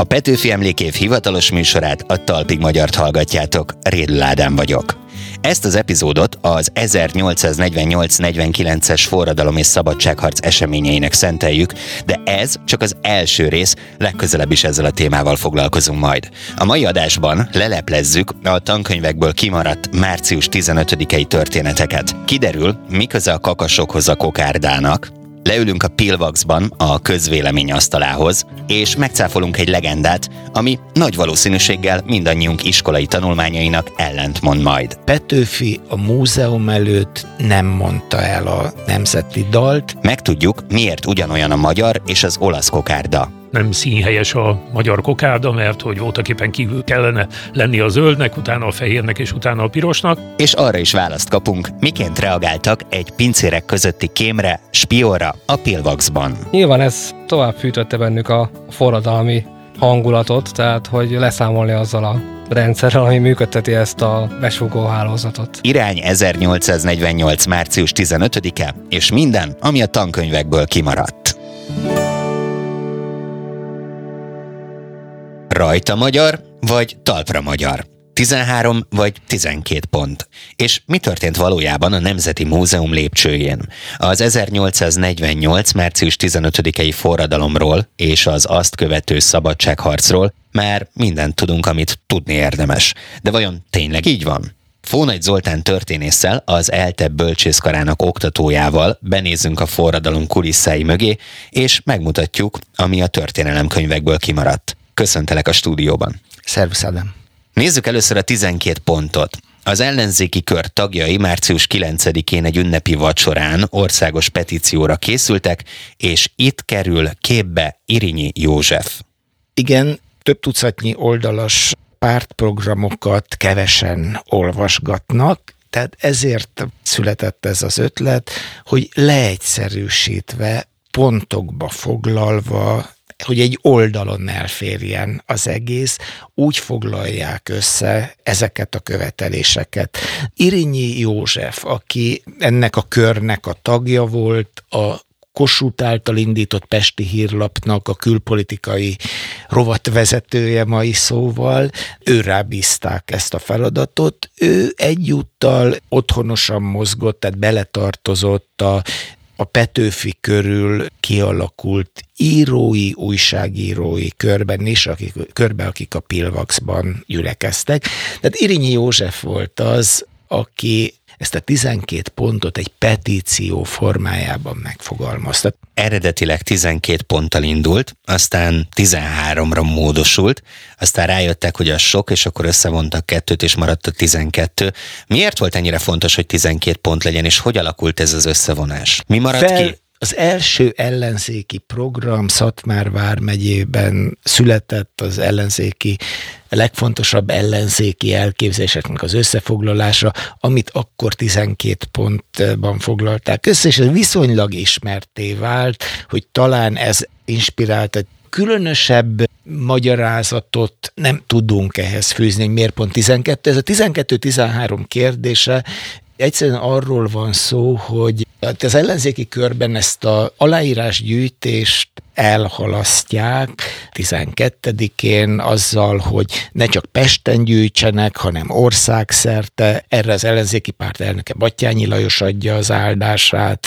A Petőfi Emlékév hivatalos műsorát a Talpig Magyart hallgatjátok. Rédül Ádám vagyok. Ezt az epizódot az 1848-49-es forradalom és szabadságharc eseményeinek szenteljük, de ez csak az első rész, legközelebb is ezzel a témával foglalkozunk majd. A mai adásban leleplezzük a tankönyvekből kimaradt március 15-i történeteket. Kiderül, mi köze a kakasokhoz a kokárdának, Leülünk a Pilvaxban a közvélemény asztalához, és megcáfolunk egy legendát, ami nagy valószínűséggel mindannyiunk iskolai tanulmányainak ellentmond majd. Petőfi a múzeum előtt nem mondta el a nemzeti dalt. Megtudjuk, miért ugyanolyan a magyar és az olasz kokárda nem színhelyes a magyar kokárda, mert hogy voltak éppen kívül kellene lenni a zöldnek, utána a fehérnek és utána a pirosnak. És arra is választ kapunk, miként reagáltak egy pincérek közötti kémre, spióra a Pilvaxban. Nyilván ez tovább fűtötte bennük a forradalmi hangulatot, tehát hogy leszámolni azzal a rendszerrel, ami működteti ezt a besugó hálózatot. Irány 1848. március 15-e, és minden, ami a tankönyvekből kimaradt. Rajta magyar, vagy talpra magyar? 13 vagy 12 pont. És mi történt valójában a Nemzeti Múzeum lépcsőjén? Az 1848. március 15-i forradalomról és az azt követő szabadságharcról már mindent tudunk, amit tudni érdemes. De vajon tényleg így van? Fónagy Zoltán történésszel, az ELTE bölcsészkarának oktatójával benézünk a forradalom kulisszái mögé, és megmutatjuk, ami a történelemkönyvekből kimaradt. Köszöntelek a stúdióban. Szervusz, Adam. Nézzük először a 12 pontot. Az ellenzéki kör tagjai március 9-én egy ünnepi vacsorán országos petícióra készültek, és itt kerül képbe Irinyi József. Igen, több tucatnyi oldalas pártprogramokat kevesen olvasgatnak, tehát ezért született ez az ötlet, hogy leegyszerűsítve, pontokba foglalva hogy egy oldalon elférjen az egész, úgy foglalják össze ezeket a követeléseket. Irinyi József, aki ennek a körnek a tagja volt, a Kossuth által indított Pesti Hírlapnak a külpolitikai rovatvezetője mai szóval, őrá bízták ezt a feladatot. Ő egyúttal otthonosan mozgott, tehát beletartozott a a Petőfi körül kialakult írói, újságírói körben is, akik, körbe, akik a Pilvaxban gyülekeztek. Tehát Irinyi József volt az, aki ezt a 12 pontot egy petíció formájában megfogalmazta. Eredetileg 12 ponttal indult, aztán 13-ra módosult, aztán rájöttek, hogy az sok, és akkor összevontak kettőt, és maradt a 12. Miért volt ennyire fontos, hogy 12 pont legyen, és hogy alakult ez az összevonás? Mi maradt Fel... ki? Az első ellenzéki program Szatmár vármegyében született az ellenzéki legfontosabb ellenzéki elképzeléseknek az összefoglalása, amit akkor 12 pontban foglalták össze, és ez viszonylag ismerté vált, hogy talán ez inspirált egy különösebb magyarázatot nem tudunk ehhez fűzni, hogy miért pont 12. Ez a 12-13 kérdése egyszerűen arról van szó, hogy Hát az ellenzéki körben ezt a aláírásgyűjtést elhalasztják 12-én azzal, hogy ne csak Pesten gyűjtsenek, hanem országszerte. Erre az ellenzéki párt elnöke Battyányi Lajos adja az áldását.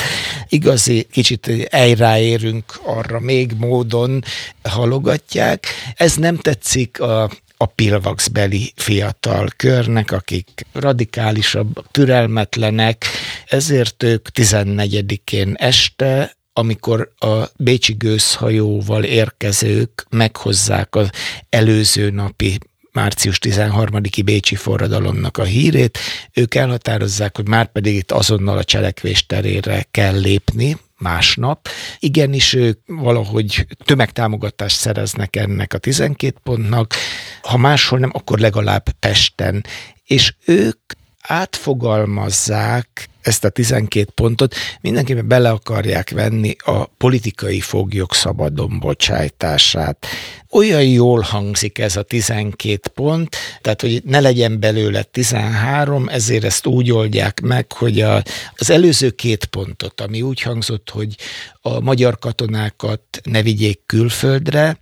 Igazi, kicsit elráérünk arra még módon halogatják. Ez nem tetszik a a pilvaxbeli fiatal körnek, akik radikálisabb, türelmetlenek, ezért ők 14-én este amikor a Bécsi gőzhajóval érkezők meghozzák az előző napi március 13-i Bécsi forradalomnak a hírét, ők elhatározzák, hogy már pedig itt azonnal a cselekvés terére kell lépni, másnap. Igenis ők valahogy tömegtámogatást szereznek ennek a 12 pontnak, ha máshol nem, akkor legalább Pesten. És ők átfogalmazzák ezt a 12 pontot, mindenképpen bele akarják venni a politikai foglyok szabadon bocsájtását. Olyan jól hangzik ez a 12 pont, tehát hogy ne legyen belőle 13, ezért ezt úgy oldják meg, hogy a, az előző két pontot, ami úgy hangzott, hogy a magyar katonákat ne vigyék külföldre,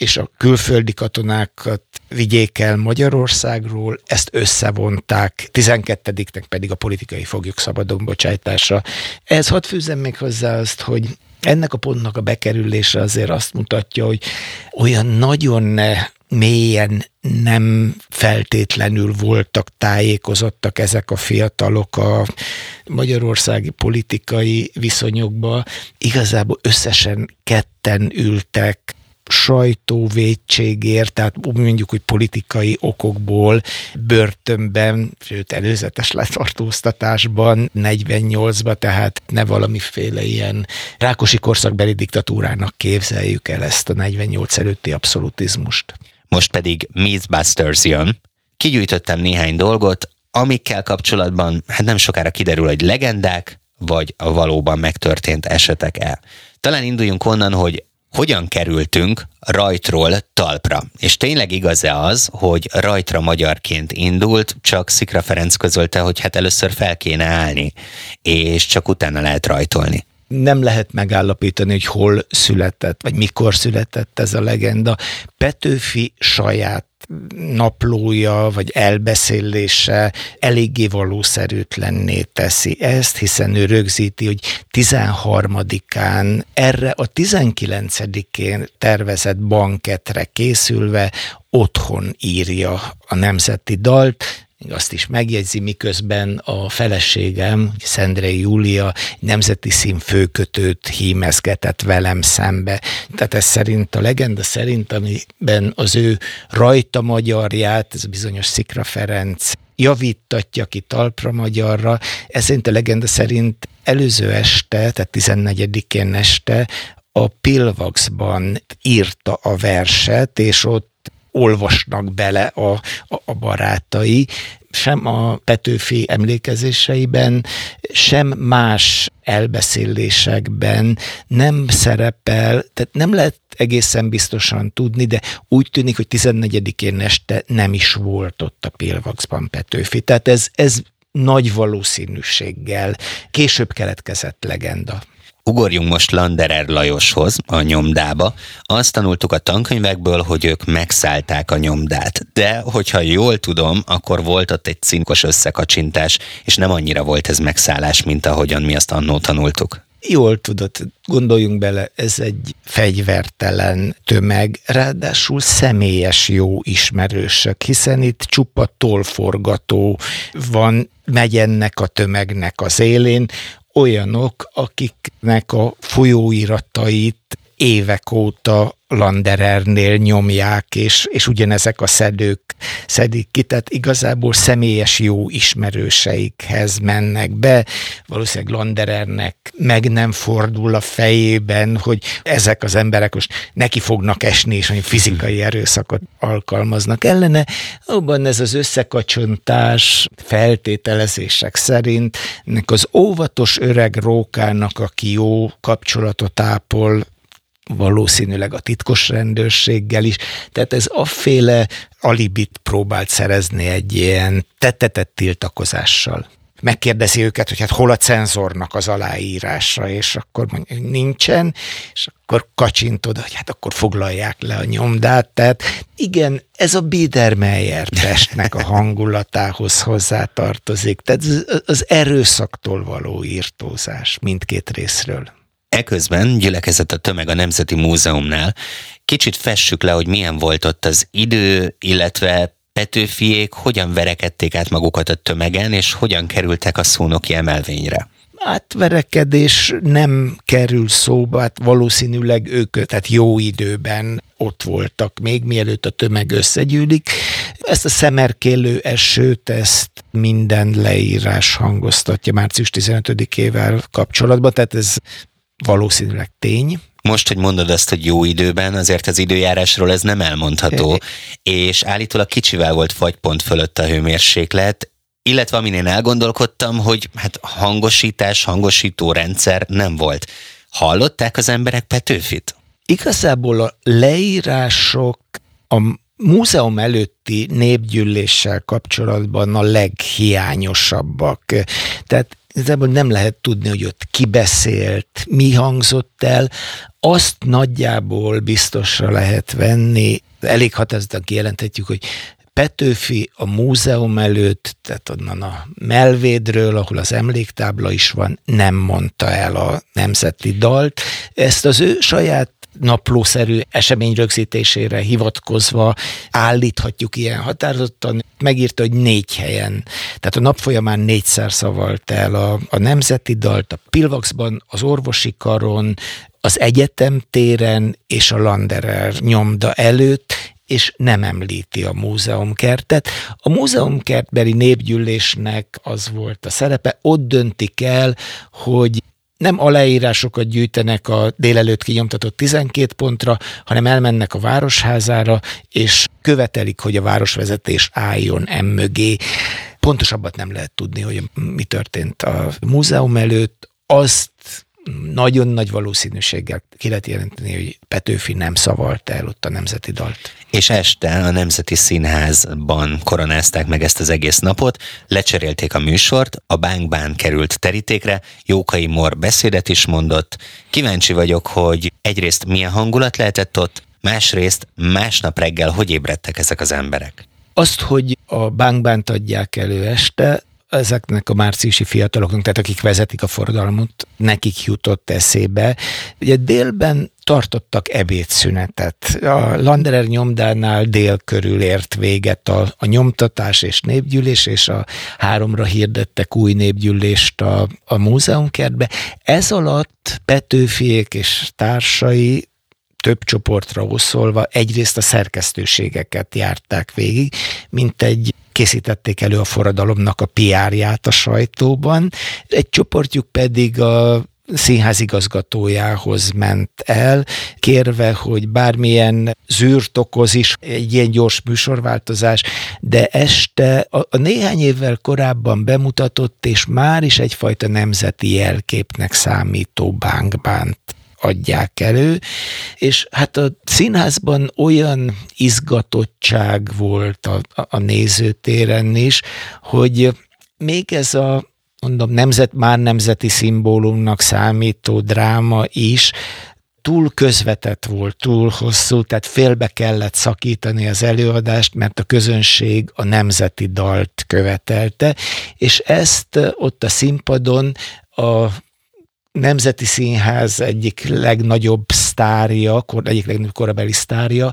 és a külföldi katonákat vigyék el Magyarországról, ezt összevonták, 12-nek pedig a politikai foglyok szabadon bocsájtása. Ez hadd fűzzem még hozzá azt, hogy ennek a pontnak a bekerülése azért azt mutatja, hogy olyan nagyon mélyen nem feltétlenül voltak tájékozottak ezek a fiatalok a magyarországi politikai viszonyokba. Igazából összesen ketten ültek sajtóvédségért, tehát mondjuk, hogy politikai okokból börtönben, sőt előzetes letartóztatásban 48-ba, tehát ne valamiféle ilyen rákosi korszakbeli diktatúrának képzeljük el ezt a 48 előtti abszolutizmust. Most pedig Mythbusters jön. Kigyűjtöttem néhány dolgot, amikkel kapcsolatban hát nem sokára kiderül, hogy legendák, vagy a valóban megtörtént esetek-e. Talán induljunk onnan, hogy hogyan kerültünk rajtról talpra. És tényleg igaz-e az, hogy rajtra magyarként indult, csak Szikra Ferenc közölte, hogy hát először fel kéne állni, és csak utána lehet rajtolni nem lehet megállapítani, hogy hol született, vagy mikor született ez a legenda. Petőfi saját naplója, vagy elbeszélése eléggé valószerűtlenné teszi ezt, hiszen ő rögzíti, hogy 13-án erre a 19-én tervezett banketre készülve otthon írja a nemzeti dalt, még azt is megjegyzi, miközben a feleségem, Szendrei Júlia nemzeti szín főkötőt hímezgetett velem szembe. Tehát ez szerint, a legenda szerint, amiben az ő rajta magyarját, ez bizonyos Szikra Ferenc javítatja ki talpra magyarra, ez szerint a legenda szerint előző este, tehát 14-én este a Pilvaxban írta a verset, és ott olvasnak bele a, a, a barátai, sem a Petőfi emlékezéseiben, sem más elbeszélésekben nem szerepel, tehát nem lehet egészen biztosan tudni, de úgy tűnik, hogy 14-én este nem is volt ott a Pilvaxban Petőfi. Tehát ez, ez nagy valószínűséggel később keletkezett legenda. Ugorjunk most Landerer Lajoshoz, a nyomdába. Azt tanultuk a tankönyvekből, hogy ők megszállták a nyomdát. De, hogyha jól tudom, akkor volt ott egy cinkos összekacsintás, és nem annyira volt ez megszállás, mint ahogyan mi azt annó tanultuk. Jól tudod, gondoljunk bele, ez egy fegyvertelen tömeg, ráadásul személyes jó ismerősök, hiszen itt csupa tolforgató van, megy ennek a tömegnek az élén, olyanok, akiknek a folyóiratait évek óta Landerernél nyomják, és, és ugyanezek a szedők szedik ki, tehát igazából személyes jó ismerőseikhez mennek be. Valószínűleg Landerernek meg nem fordul a fejében, hogy ezek az emberek most neki fognak esni, és hogy fizikai erőszakot alkalmaznak ellene. Abban ez az összekacsontás feltételezések szerint ennek az óvatos öreg rókának, aki jó kapcsolatot ápol valószínűleg a titkos rendőrséggel is. Tehát ez afféle alibit próbált szerezni egy ilyen tetetett tiltakozással megkérdezi őket, hogy hát hol a cenzornak az aláírása, és akkor mondja, hogy nincsen, és akkor kacsintod, hogy hát akkor foglalják le a nyomdát. Tehát igen, ez a Biedermeier testnek a hangulatához hozzátartozik. Tehát az erőszaktól való írtózás mindkét részről. Eközben gyülekezett a tömeg a Nemzeti Múzeumnál. Kicsit fessük le, hogy milyen volt ott az idő, illetve Petőfiék hogyan verekedték át magukat a tömegen, és hogyan kerültek a szónoki emelvényre átverekedés nem kerül szóba, hát valószínűleg ők, tehát jó időben ott voltak, még mielőtt a tömeg összegyűlik. Ezt a szemerkélő esőt, ezt minden leírás hangoztatja március 15-ével kapcsolatban, tehát ez valószínűleg tény. Most, hogy mondod azt, hogy jó időben, azért az időjárásról ez nem elmondható, és állítólag kicsivel volt fagypont fölött a hőmérséklet, illetve amin én elgondolkodtam, hogy hát hangosítás, hangosító rendszer nem volt. Hallották az emberek Petőfit? Igazából a leírások a múzeum előtti népgyűléssel kapcsolatban a leghiányosabbak. Tehát igazából nem lehet tudni, hogy ott ki beszélt, mi hangzott el. Azt nagyjából biztosra lehet venni, elég határozottan kijelenthetjük, hogy Petőfi a múzeum előtt, tehát onnan a Melvédről, ahol az emléktábla is van, nem mondta el a nemzeti dalt. Ezt az ő saját naplószerű esemény rögzítésére hivatkozva állíthatjuk ilyen határozottan. Megírta, hogy négy helyen, tehát a nap folyamán négyszer szavalt el a, a nemzeti dalt, a Pilvaxban, az orvosi karon, az egyetem téren és a Landerer nyomda előtt, és nem említi a múzeumkertet. A múzeumkertbeli népgyűlésnek az volt a szerepe, ott döntik el, hogy nem aláírásokat gyűjtenek a délelőtt kinyomtatott 12 pontra, hanem elmennek a városházára, és követelik, hogy a városvezetés álljon emögé. Pontosabbat nem lehet tudni, hogy mi történt a múzeum előtt. Azt nagyon nagy valószínűséggel ki lehet jelenteni, hogy Petőfi nem szavalta el ott a nemzeti dalt. És este a Nemzeti Színházban koronázták meg ezt az egész napot, lecserélték a műsort, a bánkbán került terítékre, Jókai Mor beszédet is mondott. Kíváncsi vagyok, hogy egyrészt milyen hangulat lehetett ott, másrészt másnap reggel hogy ébredtek ezek az emberek? Azt, hogy a bánkbánt adják elő este, ezeknek a márciusi fiataloknak, tehát akik vezetik a forradalmat, nekik jutott eszébe. Ugye délben tartottak ebédszünetet. A Landerer nyomdánál dél körül ért véget a, a nyomtatás és népgyűlés, és a háromra hirdettek új népgyűlést a, a múzeumkertbe. Ez alatt Petőfiék és társai több csoportra oszolva egyrészt a szerkesztőségeket járták végig, mint egy készítették elő a forradalomnak a PR-ját a sajtóban, egy csoportjuk pedig a színház igazgatójához ment el, kérve, hogy bármilyen zűrt okoz is egy ilyen gyors műsorváltozás, de este a, a néhány évvel korábban bemutatott, és már is egyfajta nemzeti jelképnek számító bánkbánt adják elő, és hát a színházban olyan izgatottság volt a, a nézőtéren is, hogy még ez a mondom, nemzet, már nemzeti szimbólumnak számító dráma is túl közvetett volt, túl hosszú, tehát félbe kellett szakítani az előadást, mert a közönség a nemzeti dalt követelte, és ezt ott a színpadon a Nemzeti Színház egyik legnagyobb sztárja, egyik legnagyobb korabeli sztárja,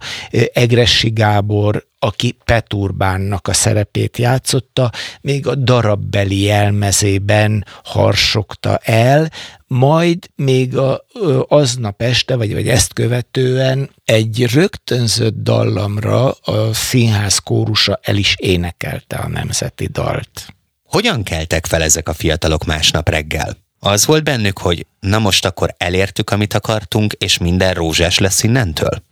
Egressi Gábor, aki Peturbánnak a szerepét játszotta, még a darabbeli jelmezében harsogta el, majd még a, aznap este, vagy, vagy ezt követően egy rögtönzött dallamra a színház kórusa el is énekelte a nemzeti dalt. Hogyan keltek fel ezek a fiatalok másnap reggel? Az volt bennük, hogy na most akkor elértük, amit akartunk, és minden rózsás lesz innentől?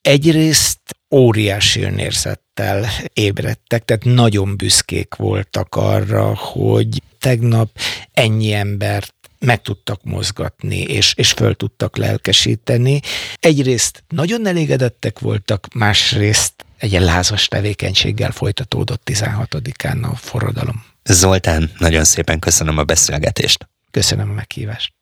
Egyrészt óriási önérzettel ébredtek, tehát nagyon büszkék voltak arra, hogy tegnap ennyi embert meg tudtak mozgatni, és, és föl tudtak lelkesíteni. Egyrészt nagyon elégedettek voltak, másrészt egy lázas tevékenységgel folytatódott 16-án a forradalom. Zoltán, nagyon szépen köszönöm a beszélgetést. Köszönöm a meghívást.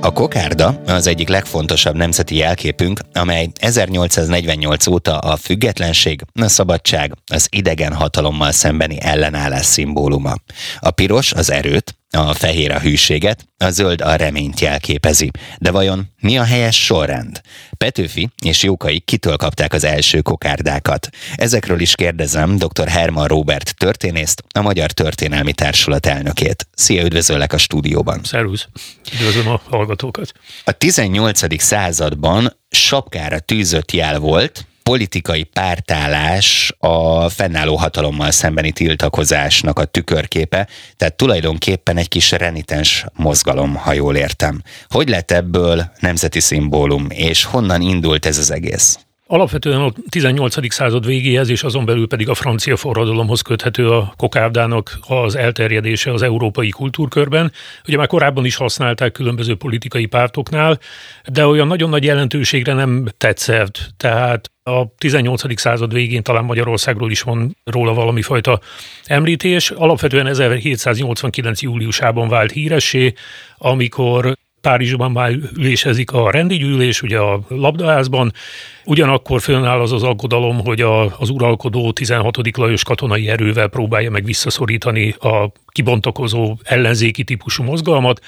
A kokárda az egyik legfontosabb nemzeti jelképünk, amely 1848 óta a függetlenség, a szabadság, az idegen hatalommal szembeni ellenállás szimbóluma. A piros az erőt, a fehér a hűséget, a zöld a reményt jelképezi. De vajon mi a helyes sorrend? Petőfi és Jókai kitől kapták az első kokárdákat? Ezekről is kérdezem dr. Herman Robert történészt, a Magyar Történelmi Társulat elnökét. Szia, üdvözöllek a stúdióban. Szervusz, üdvözlöm a hallgatókat. A 18. században sapkára tűzött jel volt, politikai pártállás a fennálló hatalommal szembeni tiltakozásnak a tükörképe, tehát tulajdonképpen egy kis renitens mozgalom, ha jól értem. Hogy lett ebből nemzeti szimbólum, és honnan indult ez az egész? Alapvetően a 18. század végéhez és azon belül pedig a francia forradalomhoz köthető a kokárdának az elterjedése az európai kultúrkörben. Ugye már korábban is használták különböző politikai pártoknál, de olyan nagyon nagy jelentőségre nem tetszett. Tehát a 18. század végén talán Magyarországról is van róla valami fajta említés. Alapvetően 1789. júliusában vált híressé, amikor Párizsban már ülésezik a rendigyűlés, ugye a labdaházban, ugyanakkor fönnáll az az aggodalom, hogy a, az uralkodó 16. Lajos katonai erővel próbálja meg visszaszorítani a kibontakozó ellenzéki típusú mozgalmat,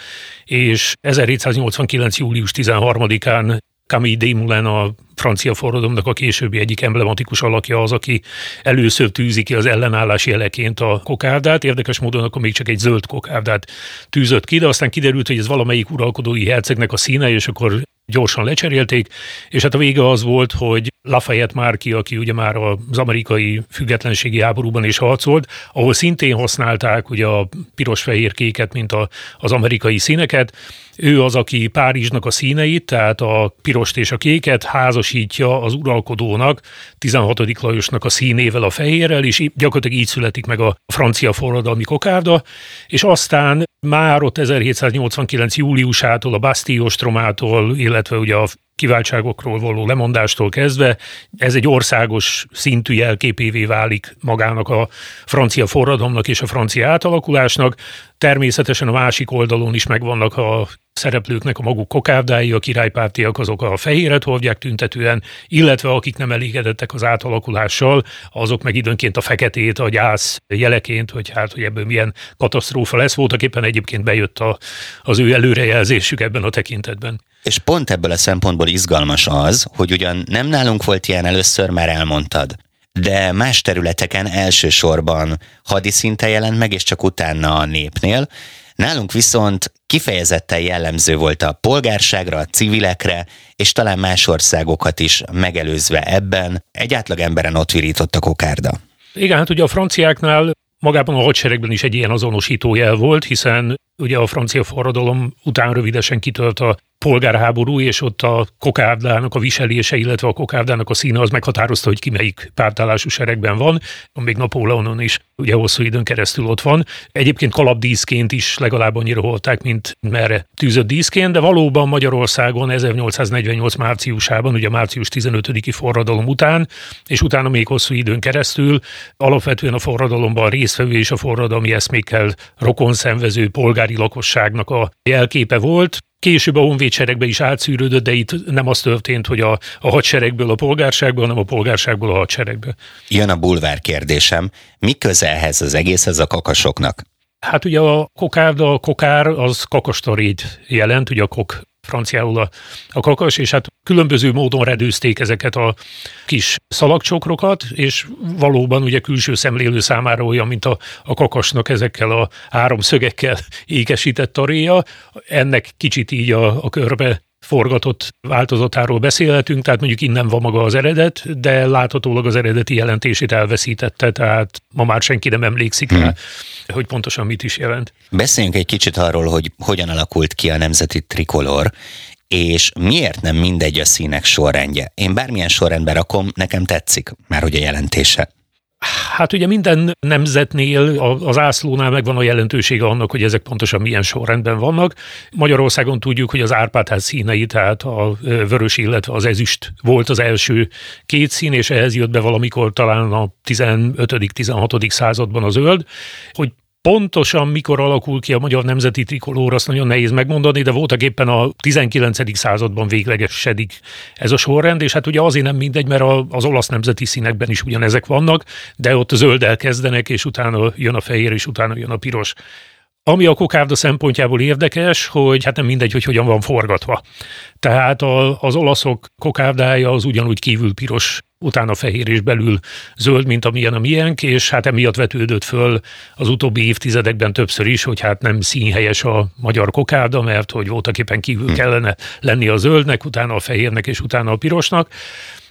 és 1789. július 13-án Camille Desmoulins, a francia forradalomnak a későbbi egyik emblematikus alakja az, aki először tűzi ki az ellenállás jeleként a kokárdát. Érdekes módon akkor még csak egy zöld kokárdát tűzött ki, de aztán kiderült, hogy ez valamelyik uralkodói hercegnek a színe, és akkor gyorsan lecserélték, és hát a vége az volt, hogy Lafayette Márki, aki ugye már az amerikai függetlenségi háborúban is harcolt, ahol szintén használták ugye a piros-fehér-kéket, mint a, az amerikai színeket, ő az, aki Párizsnak a színeit, tehát a pirost és a kéket házasítja az uralkodónak, 16. Lajosnak a színével, a fehérrel, és gyakorlatilag így születik meg a francia forradalmi kokárda, és aztán már ott 1789. júliusától, a Bastille ostromától, illetve ugye a kiváltságokról való lemondástól kezdve ez egy országos szintű jelképévé válik magának a francia forradalomnak és a francia átalakulásnak. Természetesen a másik oldalon is megvannak a szereplőknek a maguk kokárdái, a királypártiak azok a fehéret hordják tüntetően, illetve akik nem elégedettek az átalakulással, azok meg időnként a feketét, a gyász jeleként, hogy hát, hogy ebből milyen katasztrófa lesz. Voltak éppen egyébként bejött a, az ő előrejelzésük ebben a tekintetben. És pont ebből a szempontból izgalmas az, hogy ugyan nem nálunk volt ilyen először, már elmondtad, de más területeken elsősorban hadiszinten jelent meg, és csak utána a népnél. Nálunk viszont kifejezetten jellemző volt a polgárságra, a civilekre, és talán más országokat is megelőzve ebben egy átlag ott virított a kokárda. Igen, hát ugye a franciáknál magában a hadseregben is egy ilyen azonosító jel volt, hiszen ugye a francia forradalom után rövidesen kitölt a polgárháború, és ott a kokárdának a viselése, illetve a kokárdának a színe az meghatározta, hogy ki melyik pártállású seregben van. Még Napóleonon is ugye hosszú időn keresztül ott van. Egyébként kalapdíszként is legalább annyira volták, mint merre tűzött díszként, de valóban Magyarországon 1848 márciusában, ugye március 15-i forradalom után, és utána még hosszú időn keresztül alapvetően a forradalomban résztvevő és a forradalmi eszmékkel rokon szenvező polgári lakosságnak a jelképe volt. Később a honvédseregbe is átszűrődött, de itt nem az történt, hogy a, a hadseregből a polgárságból, hanem a polgárságból a hadseregbe. Jön a bulvár kérdésem. Mi közelhez az egészhez a kakasoknak? Hát ugye a kokárda, a kokár az kakastarét jelent, ugye a kok franciául a, a kakas, és hát különböző módon redőzték ezeket a kis szalagcsokrokat, és valóban ugye külső szemlélő számára olyan, mint a, a kakasnak ezekkel a három szögekkel ékesített aréja. Ennek kicsit így a, a körbe forgatott változatáról beszélhetünk, tehát mondjuk innen van maga az eredet, de láthatólag az eredeti jelentését elveszítette, tehát ma már senki nem emlékszik hmm. rá, hogy pontosan mit is jelent. Beszéljünk egy kicsit arról, hogy hogyan alakult ki a nemzeti trikolor, és miért nem mindegy a színek sorrendje? Én bármilyen sorrendben rakom, nekem tetszik, már hogy a jelentése. Hát ugye minden nemzetnél, az ászlónál megvan a jelentősége annak, hogy ezek pontosan milyen sorrendben vannak. Magyarországon tudjuk, hogy az Árpádház színei, tehát a vörös, illetve az ezüst volt az első két szín, és ehhez jött be valamikor talán a 15.-16. században a zöld, hogy Pontosan mikor alakul ki a magyar nemzeti trikolóra, azt nagyon nehéz megmondani, de voltak éppen a 19. században véglegesedik ez a sorrend, és hát ugye azért nem mindegy, mert az olasz nemzeti színekben is ugyanezek vannak, de ott zöld kezdenek, és utána jön a fehér, és utána jön a piros. Ami a kokárda szempontjából érdekes, hogy hát nem mindegy, hogy hogyan van forgatva. Tehát a, az olaszok kokárdája az ugyanúgy kívül piros, utána fehér és belül zöld, mint amilyen a miénk, és hát emiatt vetődött föl az utóbbi évtizedekben többször is, hogy hát nem színhelyes a magyar kokárda, mert hogy voltak éppen kívül hm. kellene lenni a zöldnek, utána a fehérnek és utána a pirosnak.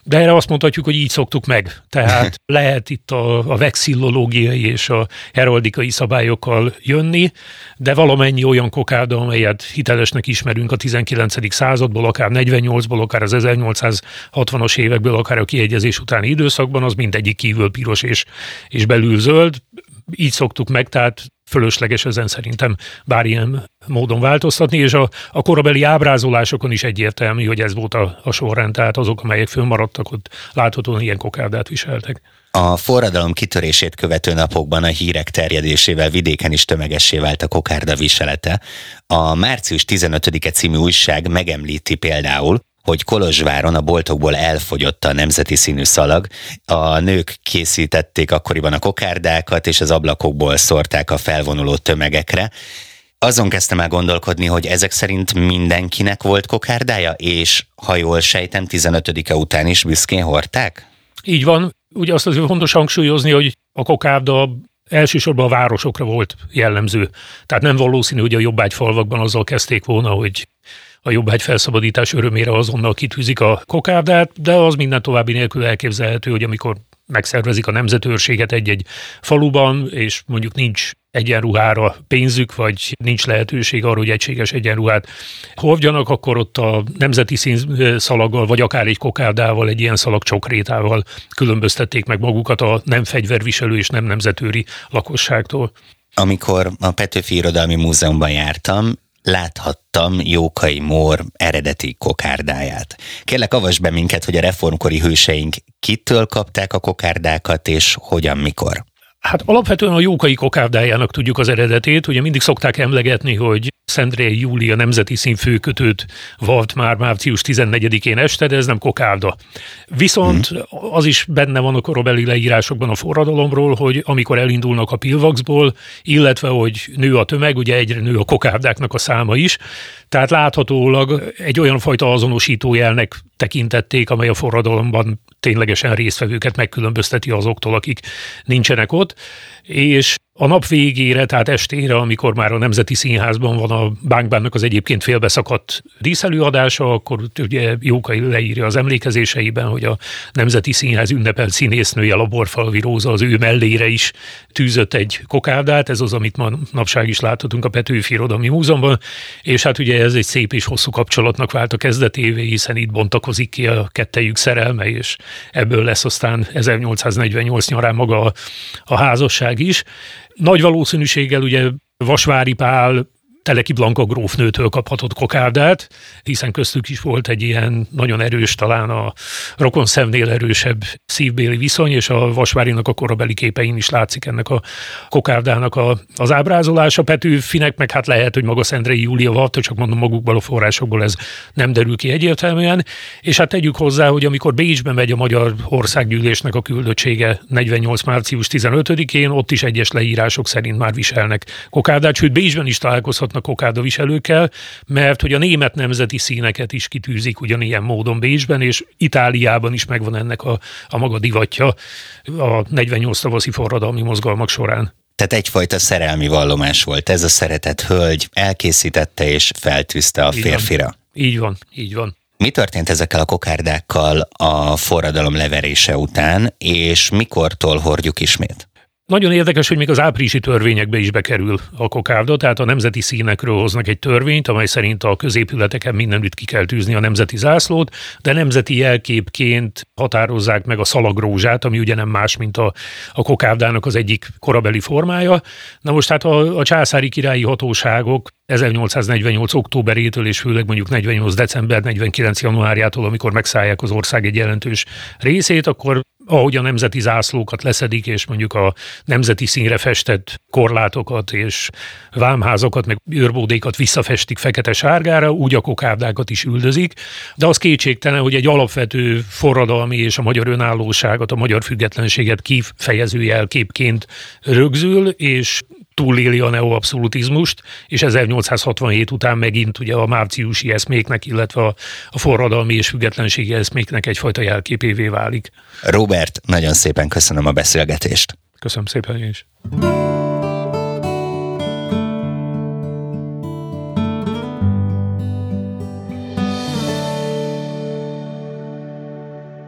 De erre azt mondhatjuk, hogy így szoktuk meg. Tehát lehet itt a, a vexillológiai és a heraldikai szabályokkal jönni, de valamennyi olyan kokárda, amelyet hitelesnek ismerünk a 19. századból, akár 48-ból, akár az 1860-as évekből, akár a kiegyezés utáni időszakban, az mindegyik kívül piros és, és belül zöld. Így szoktuk meg, tehát fölösleges ezen szerintem bármilyen módon változtatni, és a, a korabeli ábrázolásokon is egyértelmű, hogy ez volt a, a sorrend, tehát azok, amelyek fönnmaradtak, ott láthatóan ilyen kokárdát viseltek. A forradalom kitörését követő napokban a hírek terjedésével vidéken is tömegessé vált a kokárda viselete. A március 15-e című újság megemlíti például, hogy Kolozsváron a boltokból elfogyott a nemzeti színű szalag. A nők készítették akkoriban a kokárdákat, és az ablakokból szórták a felvonuló tömegekre. Azon kezdtem el gondolkodni, hogy ezek szerint mindenkinek volt kokárdája, és ha jól sejtem, 15-e után is büszkén hordták? Így van. Ugye azt azért fontos hangsúlyozni, hogy a kokárda elsősorban a városokra volt jellemző. Tehát nem valószínű, hogy a jobbágyfalvakban azzal kezdték volna, hogy a jobbágy felszabadítás örömére azonnal kitűzik a kokárdát, de az minden további nélkül elképzelhető, hogy amikor megszervezik a nemzetőrséget egy-egy faluban, és mondjuk nincs egyenruhára pénzük, vagy nincs lehetőség arra, hogy egységes egyenruhát hordjanak, akkor ott a nemzeti színszalaggal, vagy akár egy kokárdával, egy ilyen szalag csokrétával különböztették meg magukat a nem fegyverviselő és nem nemzetőri lakosságtól. Amikor a Petőfi Irodalmi Múzeumban jártam, láthattam Jókai Mór eredeti kokárdáját. Kérlek, avasd be minket, hogy a reformkori hőseink kitől kapták a kokárdákat, és hogyan, mikor? Hát alapvetően a Jókai kokárdájának tudjuk az eredetét. Ugye mindig szokták emlegetni, hogy Szendrei Júlia nemzeti színfőkötőt valt már március 14-én este, de ez nem kokárda. Viszont hmm. az is benne van a korabeli leírásokban a forradalomról, hogy amikor elindulnak a pilvaxból, illetve hogy nő a tömeg, ugye egyre nő a kokárdáknak a száma is, tehát láthatólag egy olyan fajta azonosítójelnek tekintették, amely a forradalomban ténylegesen résztvevőket megkülönbözteti azoktól, akik nincsenek ott, és a nap végére, tehát estére, amikor már a Nemzeti Színházban van a Bánkbánnak az egyébként félbeszakadt díszelőadása, akkor ugye Jókai leírja az emlékezéseiben, hogy a Nemzeti Színház ünnepelt színésznője Laborfalvi Róza az ő mellére is tűzött egy kokárdát, ez az, amit ma napság is láthatunk a Petőfi Irodalmi Múzeumban, és hát ugye ez egy szép és hosszú kapcsolatnak vált a kezdetévé, hiszen itt bontakozik ki a kettejük szerelme, és ebből lesz aztán 1848 nyarán maga a, a házasság is. Nagy valószínűséggel ugye Vasvári Pál Teleki Blanka grófnőtől kaphatott kokárdát, hiszen köztük is volt egy ilyen nagyon erős, talán a rokon szemnél erősebb szívbéli viszony, és a Vasvárinak a korabeli képein is látszik ennek a kokárdának a, az ábrázolása. Petőfinek meg hát lehet, hogy maga Szendrei Júlia volt, csak mondom magukból a forrásokból ez nem derül ki egyértelműen. És hát tegyük hozzá, hogy amikor Bécsben megy a Magyar Országgyűlésnek a küldöttsége 48. március 15-én, ott is egyes leírások szerint már viselnek kokárdát, sőt Bécsben is találkozhatnak a kokárda viselőkkel, mert hogy a német nemzeti színeket is kitűzik ugyanilyen módon Bécsben, és Itáliában is megvan ennek a, a maga divatja a 48 tavaszi forradalmi mozgalmak során. Tehát egyfajta szerelmi vallomás volt. Ez a szeretett hölgy elkészítette és feltűzte a így férfira. Van. Így van, így van. Mi történt ezekkel a kokárdákkal a forradalom leverése után, és mikortól hordjuk ismét? Nagyon érdekes, hogy még az áprilisi törvényekbe is bekerül a kokárda, tehát a nemzeti színekről hoznak egy törvényt, amely szerint a középületeken mindenütt ki kell tűzni a nemzeti zászlót, de nemzeti jelképként határozzák meg a szalagrózsát, ami ugye nem más, mint a, a kokárdának az egyik korabeli formája. Na most hát a, a császári királyi hatóságok 1848. októberétől és főleg mondjuk 48. december 49. januárjától, amikor megszállják az ország egy jelentős részét, akkor ahogy a nemzeti zászlókat leszedik, és mondjuk a nemzeti színre festett korlátokat és vámházakat, meg őrbódékat visszafestik fekete-sárgára, úgy a kokárdákat is üldözik, de az kétségtelen, hogy egy alapvető forradalmi és a magyar önállóságot, a magyar függetlenséget kifejező jelképként rögzül, és túléli a neoabszolutizmust, és 1867 után megint ugye a márciusi eszméknek, illetve a, a forradalmi és függetlenségi eszméknek egyfajta jelképévé válik. Robert, nagyon szépen köszönöm a beszélgetést. Köszönöm szépen én is.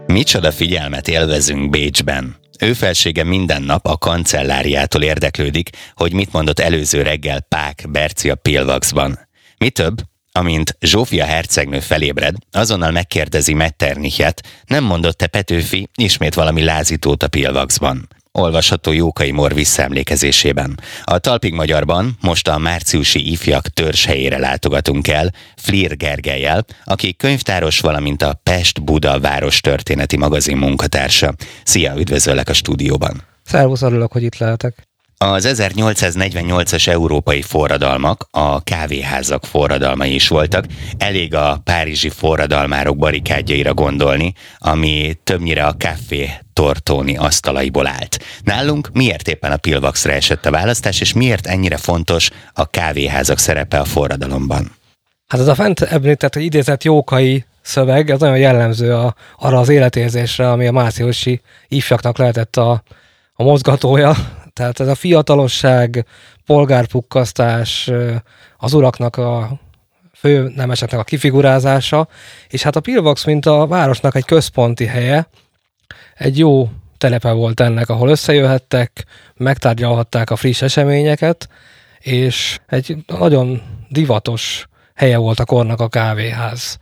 Micsoda figyelmet élvezünk Bécsben. Ő felsége minden nap a kancelláriától érdeklődik, hogy mit mondott előző reggel Pák Berci a Pilvaxban. Mi több, amint Zsófia hercegnő felébred, azonnal megkérdezi Metternichet, nem mondott-e Petőfi ismét valami lázítót a Pilvaxban olvasható Jókai Mor visszaemlékezésében. A Talpig Magyarban most a márciusi ifjak helyére látogatunk el, Flir Gergelyel, aki könyvtáros, valamint a Pest-Buda város történeti magazin munkatársa. Szia, üdvözöllek a stúdióban! Szervusz, örülök, hogy itt lehetek. Az 1848-as európai forradalmak a kávéházak forradalmai is voltak. Elég a párizsi forradalmárok barikádjaira gondolni, ami többnyire a kávé tortóni asztalaiból állt. Nálunk miért éppen a Pilvaxra esett a választás, és miért ennyire fontos a kávéházak szerepe a forradalomban? Hát ez a fent említett, hogy idézett jókai szöveg, ez nagyon jellemző a, arra az életérzésre, ami a márciusi ifjaknak lehetett a, a mozgatója, tehát ez a fiatalosság, polgárpukkasztás, az uraknak a fő nemeseknek a kifigurázása, és hát a Pilvax, mint a városnak egy központi helye, egy jó telepe volt ennek, ahol összejöhettek, megtárgyalhatták a friss eseményeket, és egy nagyon divatos helye volt a kornak a kávéház.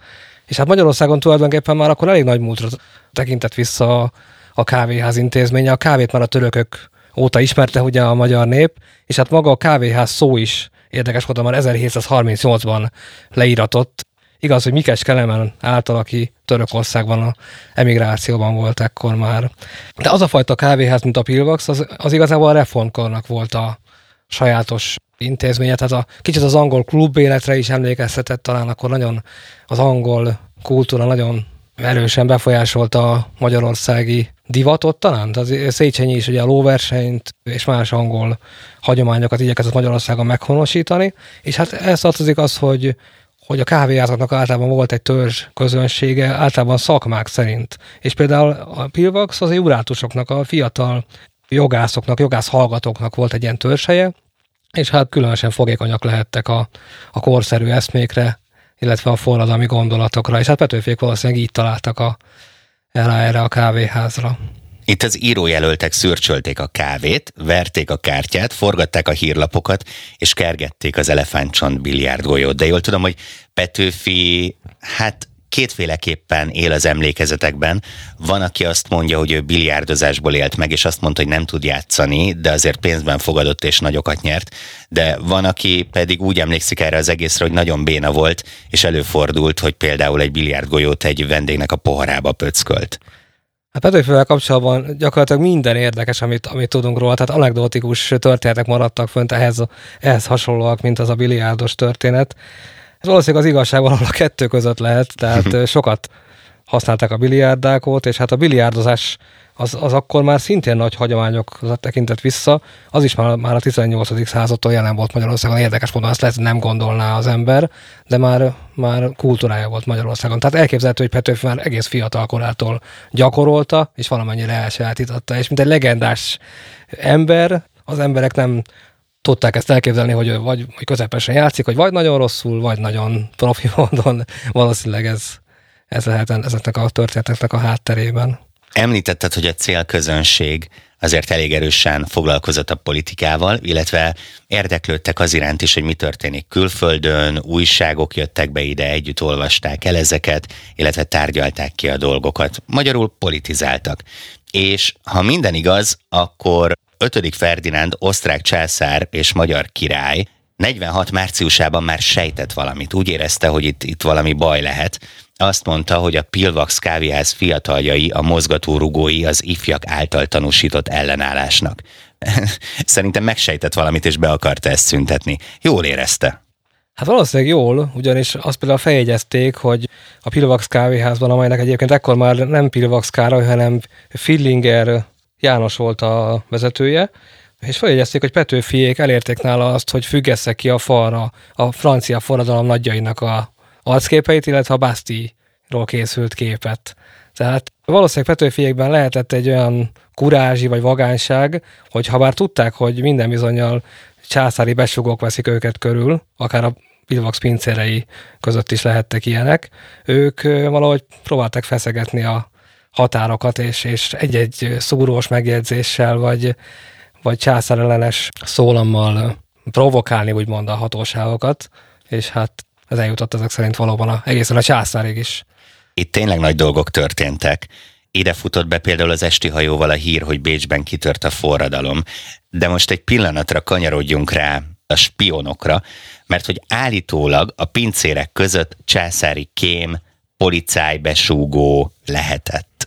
És hát Magyarországon tulajdonképpen már akkor elég nagy múltra tekintett vissza a kávéház intézménye. A kávét már a törökök óta ismerte ugye a magyar nép, és hát maga a kávéház szó is érdekes volt, már 1738-ban leíratott. Igaz, hogy Mikes Kelemen által, aki Törökországban a emigrációban volt ekkor már. De az a fajta kávéház, mint a Pilvax, az, az igazából a reformkornak volt a sajátos intézménye, tehát a, kicsit az angol klub életre is emlékeztetett, talán akkor nagyon az angol kultúra nagyon erősen befolyásolta a magyarországi divatot talán. Tehát Széchenyi is ugye a lóversenyt és más angol hagyományokat igyekezett Magyarországon meghonosítani, és hát ez tartozik az, hogy hogy a kávéházaknak általában volt egy törzs közönsége, általában szakmák szerint. És például a Pilvax az jurátusoknak, a fiatal jogászoknak, jogász hallgatóknak volt egy ilyen törzshelye, és hát különösen fogékonyak lehettek a, a korszerű eszmékre, illetve a forradalmi gondolatokra, és hát Petőfék valószínűleg így találtak a, erre, erre a kávéházra. Itt az írójelöltek szürcsölték a kávét, verték a kártyát, forgatták a hírlapokat, és kergették az elefántcsont biliárdgolyót. De jól tudom, hogy Petőfi, hát kétféleképpen él az emlékezetekben. Van, aki azt mondja, hogy ő biliárdozásból élt meg, és azt mondta, hogy nem tud játszani, de azért pénzben fogadott és nagyokat nyert. De van, aki pedig úgy emlékszik erre az egészre, hogy nagyon béna volt, és előfordult, hogy például egy biliárdgolyót egy vendégnek a poharába pöckölt. Hát Petőfivel kapcsolatban gyakorlatilag minden érdekes, amit, amit tudunk róla, tehát anekdotikus történetek maradtak fönt ehhez, ehhez hasonlóak, mint az a biliárdos történet. Ez valószínűleg az igazság valahol a kettő között lehet, tehát sokat használták a biliárdákot, és hát a biliárdozás az, az akkor már szintén nagy hagyományok tekintett vissza, az is már, már a 18. századtól jelen volt Magyarországon, érdekes módon azt lehet, nem gondolná az ember, de már, már kultúrája volt Magyarországon. Tehát elképzelhető, hogy Petőfi már egész fiatal korától gyakorolta, és valamennyire elsajátította, és mint egy legendás ember, az emberek nem tudták ezt elképzelni, hogy vagy hogy közepesen játszik, hogy vagy nagyon rosszul, vagy nagyon profi módon. Valószínűleg ez, ez lehet ezeknek a történeteknek a hátterében. Említetted, hogy a célközönség azért elég erősen foglalkozott a politikával, illetve érdeklődtek az iránt is, hogy mi történik külföldön, újságok jöttek be ide, együtt olvasták el ezeket, illetve tárgyalták ki a dolgokat. Magyarul politizáltak. És ha minden igaz, akkor 5. Ferdinánd osztrák császár és magyar király 46 márciusában már sejtett valamit. Úgy érezte, hogy itt, itt valami baj lehet. Azt mondta, hogy a Pilvax kávéház fiataljai, a mozgatórugói az ifjak által tanúsított ellenállásnak. Szerintem megsejtett valamit, és be akarta ezt szüntetni. Jól érezte. Hát valószínűleg jól, ugyanis azt például feljegyezték, hogy a Pilvax kávéházban, amelynek egyébként ekkor már nem Pilvax Károly, hanem Fillinger János volt a vezetője, és feljegyezték, hogy Petőfiék elérték nála azt, hogy függesse ki a falra a francia forradalom nagyjainak a arcképeit, illetve a Basti-ról készült képet. Tehát valószínűleg Petőfiékben lehetett egy olyan kurázsi vagy vagányság, hogy ha bár tudták, hogy minden bizonyal császári besugók veszik őket körül, akár a Pilvax pincérei között is lehettek ilyenek, ők valahogy próbálták feszegetni a határokat, és, és egy-egy szúrós megjegyzéssel, vagy, vagy császárellenes szólammal provokálni, úgymond a hatóságokat, és hát ez eljutott ezek szerint valóban a, egészen a császárig is. Itt tényleg nagy dolgok történtek. Ide futott be például az esti hajóval a hír, hogy Bécsben kitört a forradalom. De most egy pillanatra kanyarodjunk rá a spionokra, mert hogy állítólag a pincérek között császári kém, policálybesúgó lehetett.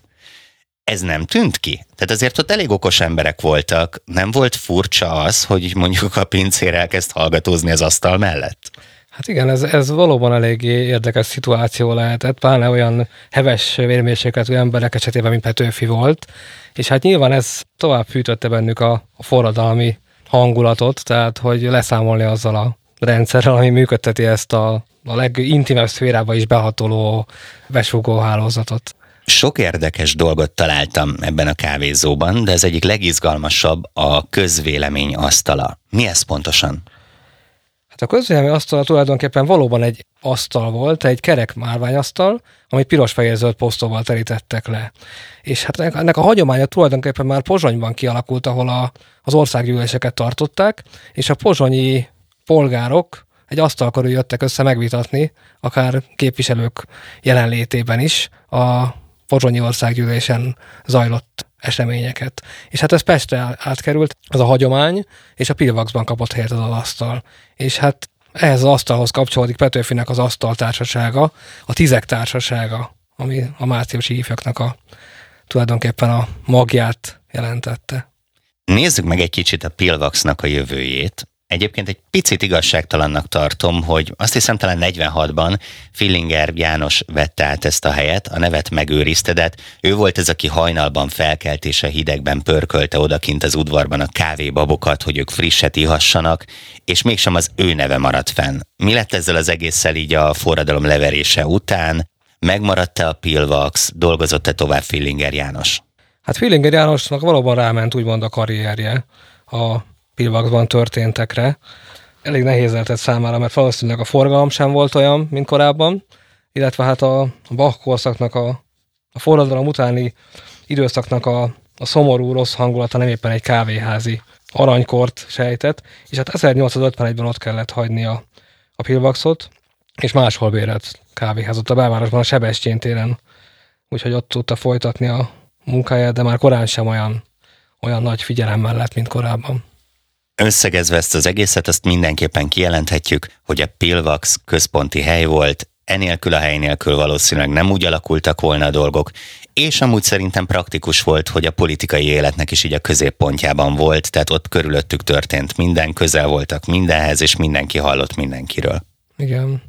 Ez nem tűnt ki? Tehát azért ott elég okos emberek voltak. Nem volt furcsa az, hogy mondjuk a pincér elkezd hallgatózni az asztal mellett? Hát igen, ez, ez valóban eléggé érdekes szituáció lehetett, pláne olyan heves vérmérsékletű emberek esetében, mint Petőfi volt, és hát nyilván ez tovább fűtötte bennük a, a forradalmi hangulatot, tehát hogy leszámolni azzal a rendszerrel, ami működteti ezt a, a legintimebb szférába is behatoló besugó hálózatot. Sok érdekes dolgot találtam ebben a kávézóban, de ez egyik legizgalmasabb a közvélemény asztala. Mi ez pontosan? Hát a közvélemény asztala tulajdonképpen valóban egy asztal volt, egy kerek márványasztal, amit piros-fehér-zöld posztóval terítettek le. És hát ennek a hagyománya tulajdonképpen már Pozsonyban kialakult, ahol a, az országgyűléseket tartották, és a pozsonyi polgárok egy asztal körül jöttek össze megvitatni, akár képviselők jelenlétében is a pozsonyi országgyűlésen zajlott eseményeket. És hát ez Pestre átkerült, az a hagyomány, és a Pilvaxban kapott helyet az, asztal. És hát ehhez az asztalhoz kapcsolódik Petőfinek az asztal társasága, a Tizek társasága, ami a márciusi ifjaknak a tulajdonképpen a magját jelentette. Nézzük meg egy kicsit a Pilvaxnak a jövőjét. Egyébként egy picit igazságtalannak tartom, hogy azt hiszem talán 46-ban Fillinger János vette át ezt a helyet, a nevet megőrizte, de hát ő volt ez, aki hajnalban felkelt és a hidegben pörkölte odakint az udvarban a kávébabokat, hogy ők frisset ihassanak, és mégsem az ő neve maradt fenn. Mi lett ezzel az egésszel így a forradalom leverése után? Megmaradt-e a Pilvax? Dolgozott-e tovább Fillinger János? Hát Fillinger Jánosnak valóban ráment úgymond a karrierje a Pilvaxban történtekre. Elég nehéz lehetett számára, mert valószínűleg a forgalom sem volt olyan, mint korábban, illetve hát a, Bach korszaknak, a, a forradalom utáni időszaknak a, a szomorú, rossz hangulata nem éppen egy kávéházi aranykort sejtett, és hát 1851-ben ott kellett hagyni a, a Pilvaxot, és máshol bérelt kávéházat a belvárosban, a Sebestyén téren. Úgyhogy ott tudta folytatni a munkáját, de már korán sem olyan, olyan nagy figyelemmel lett, mint korábban. Összegezve ezt az egészet, azt mindenképpen kijelenthetjük, hogy a Pilvax központi hely volt, enélkül a hely nélkül valószínűleg nem úgy alakultak volna a dolgok, és amúgy szerintem praktikus volt, hogy a politikai életnek is így a középpontjában volt, tehát ott körülöttük történt minden, közel voltak mindenhez, és mindenki hallott mindenkiről. Igen.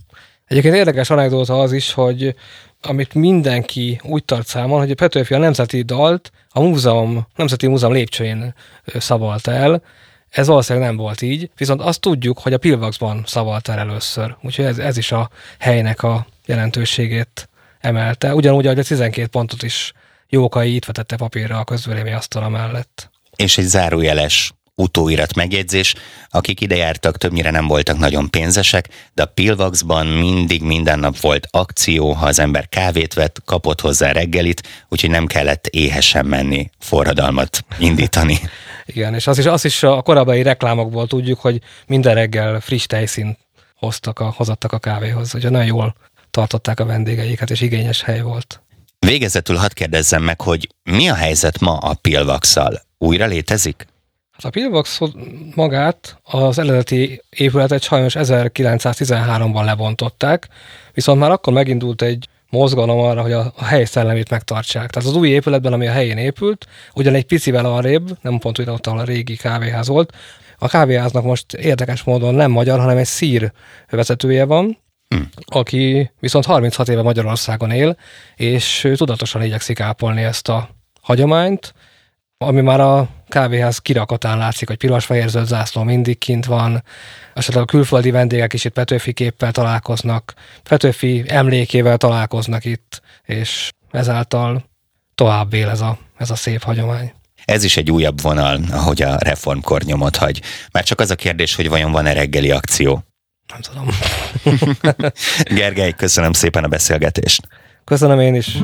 Egyébként érdekes anekdóta az is, hogy amit mindenki úgy tart számon, hogy a Petőfi a Nemzeti Dalt a múzeum, Nemzeti Múzeum lépcsőjén szavalta el, ez valószínűleg nem volt így, viszont azt tudjuk, hogy a Pilvaxban szavalt el először, úgyhogy ez, ez is a helynek a jelentőségét emelte. Ugyanúgy, ahogy a 12 pontot is Jókai itt vetette papírra a közvélemény asztala mellett. És egy zárójeles utóirat megjegyzés, akik ide jártak, többnyire nem voltak nagyon pénzesek, de a Pilvaxban mindig minden nap volt akció, ha az ember kávét vett, kapott hozzá reggelit, úgyhogy nem kellett éhesen menni forradalmat indítani. Igen, és az is, az is a korábbi reklámokból tudjuk, hogy minden reggel friss tejszín hoztak a, hozattak a kávéhoz, hogy nagyon jól tartották a vendégeiket, és igényes hely volt. Végezetül hadd kérdezzem meg, hogy mi a helyzet ma a Pilvaxal? Újra létezik? Hát a Pilvax magát, az eredeti épületet sajnos 1913-ban lebontották, viszont már akkor megindult egy mozgalom arra, hogy a, a hely szellemét megtartsák. Tehát az új épületben, ami a helyén épült, ugyan egy picivel arrébb, nem pont úgy ott, ahol a régi kávéház volt, a kávéháznak most érdekes módon nem magyar, hanem egy szír vezetője van, hmm. aki viszont 36 éve Magyarországon él, és tudatosan igyekszik ápolni ezt a hagyományt, ami már a kávéház kirakatán látszik, hogy piros-fehér zöld zászló mindig kint van, esetleg a külföldi vendégek is itt Petőfi képpel találkoznak, Petőfi emlékével találkoznak itt, és ezáltal tovább él ez a, ez a szép hagyomány. Ez is egy újabb vonal, ahogy a reformkor nyomot hagy. Már csak az a kérdés, hogy vajon van-e reggeli akció? Nem tudom. Gergely, köszönöm szépen a beszélgetést. Köszönöm én is.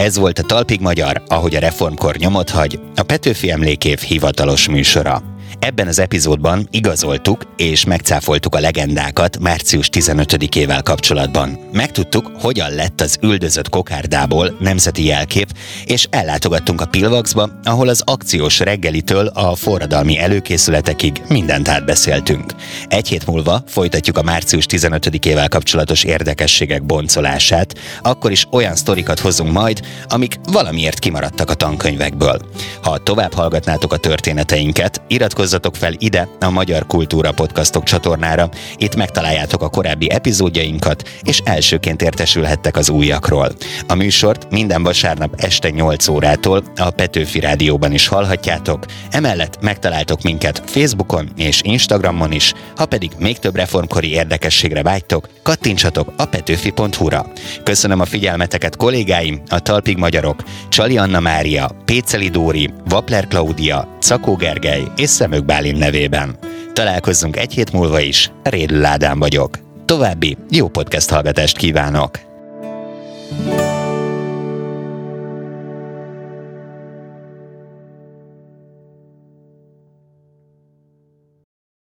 Ez volt a Talpig Magyar, ahogy a reformkor nyomot hagy, a Petőfi Emlékév hivatalos műsora. Ebben az epizódban igazoltuk és megcáfoltuk a legendákat március 15-ével kapcsolatban. Megtudtuk, hogyan lett az üldözött kokárdából nemzeti jelkép, és ellátogattunk a Pilvaxba, ahol az akciós reggelitől a forradalmi előkészületekig mindent átbeszéltünk. Egy hét múlva folytatjuk a március 15-ével kapcsolatos érdekességek boncolását, akkor is olyan sztorikat hozunk majd, amik valamiért kimaradtak a tankönyvekből. Ha tovább hallgatnátok a történeteinket, iratkozzatok Iratkozzatok fel ide a Magyar Kultúra Podcastok csatornára, itt megtaláljátok a korábbi epizódjainkat, és elsőként értesülhettek az újakról. A műsort minden vasárnap este 8 órától a Petőfi Rádióban is hallhatjátok, emellett megtaláltok minket Facebookon és Instagramon is, ha pedig még több reformkori érdekességre vágytok, kattintsatok a petőfi.hu-ra. Köszönöm a figyelmeteket kollégáim, a Talpig Magyarok, Csali Anna Mária, Péceli Dóri, Vapler Klaudia, Cakó Gergely és Szemő Török Bálint nevében. Találkozzunk egy hét múlva is, Rédül Ádám vagyok. További jó podcast hallgatást kívánok!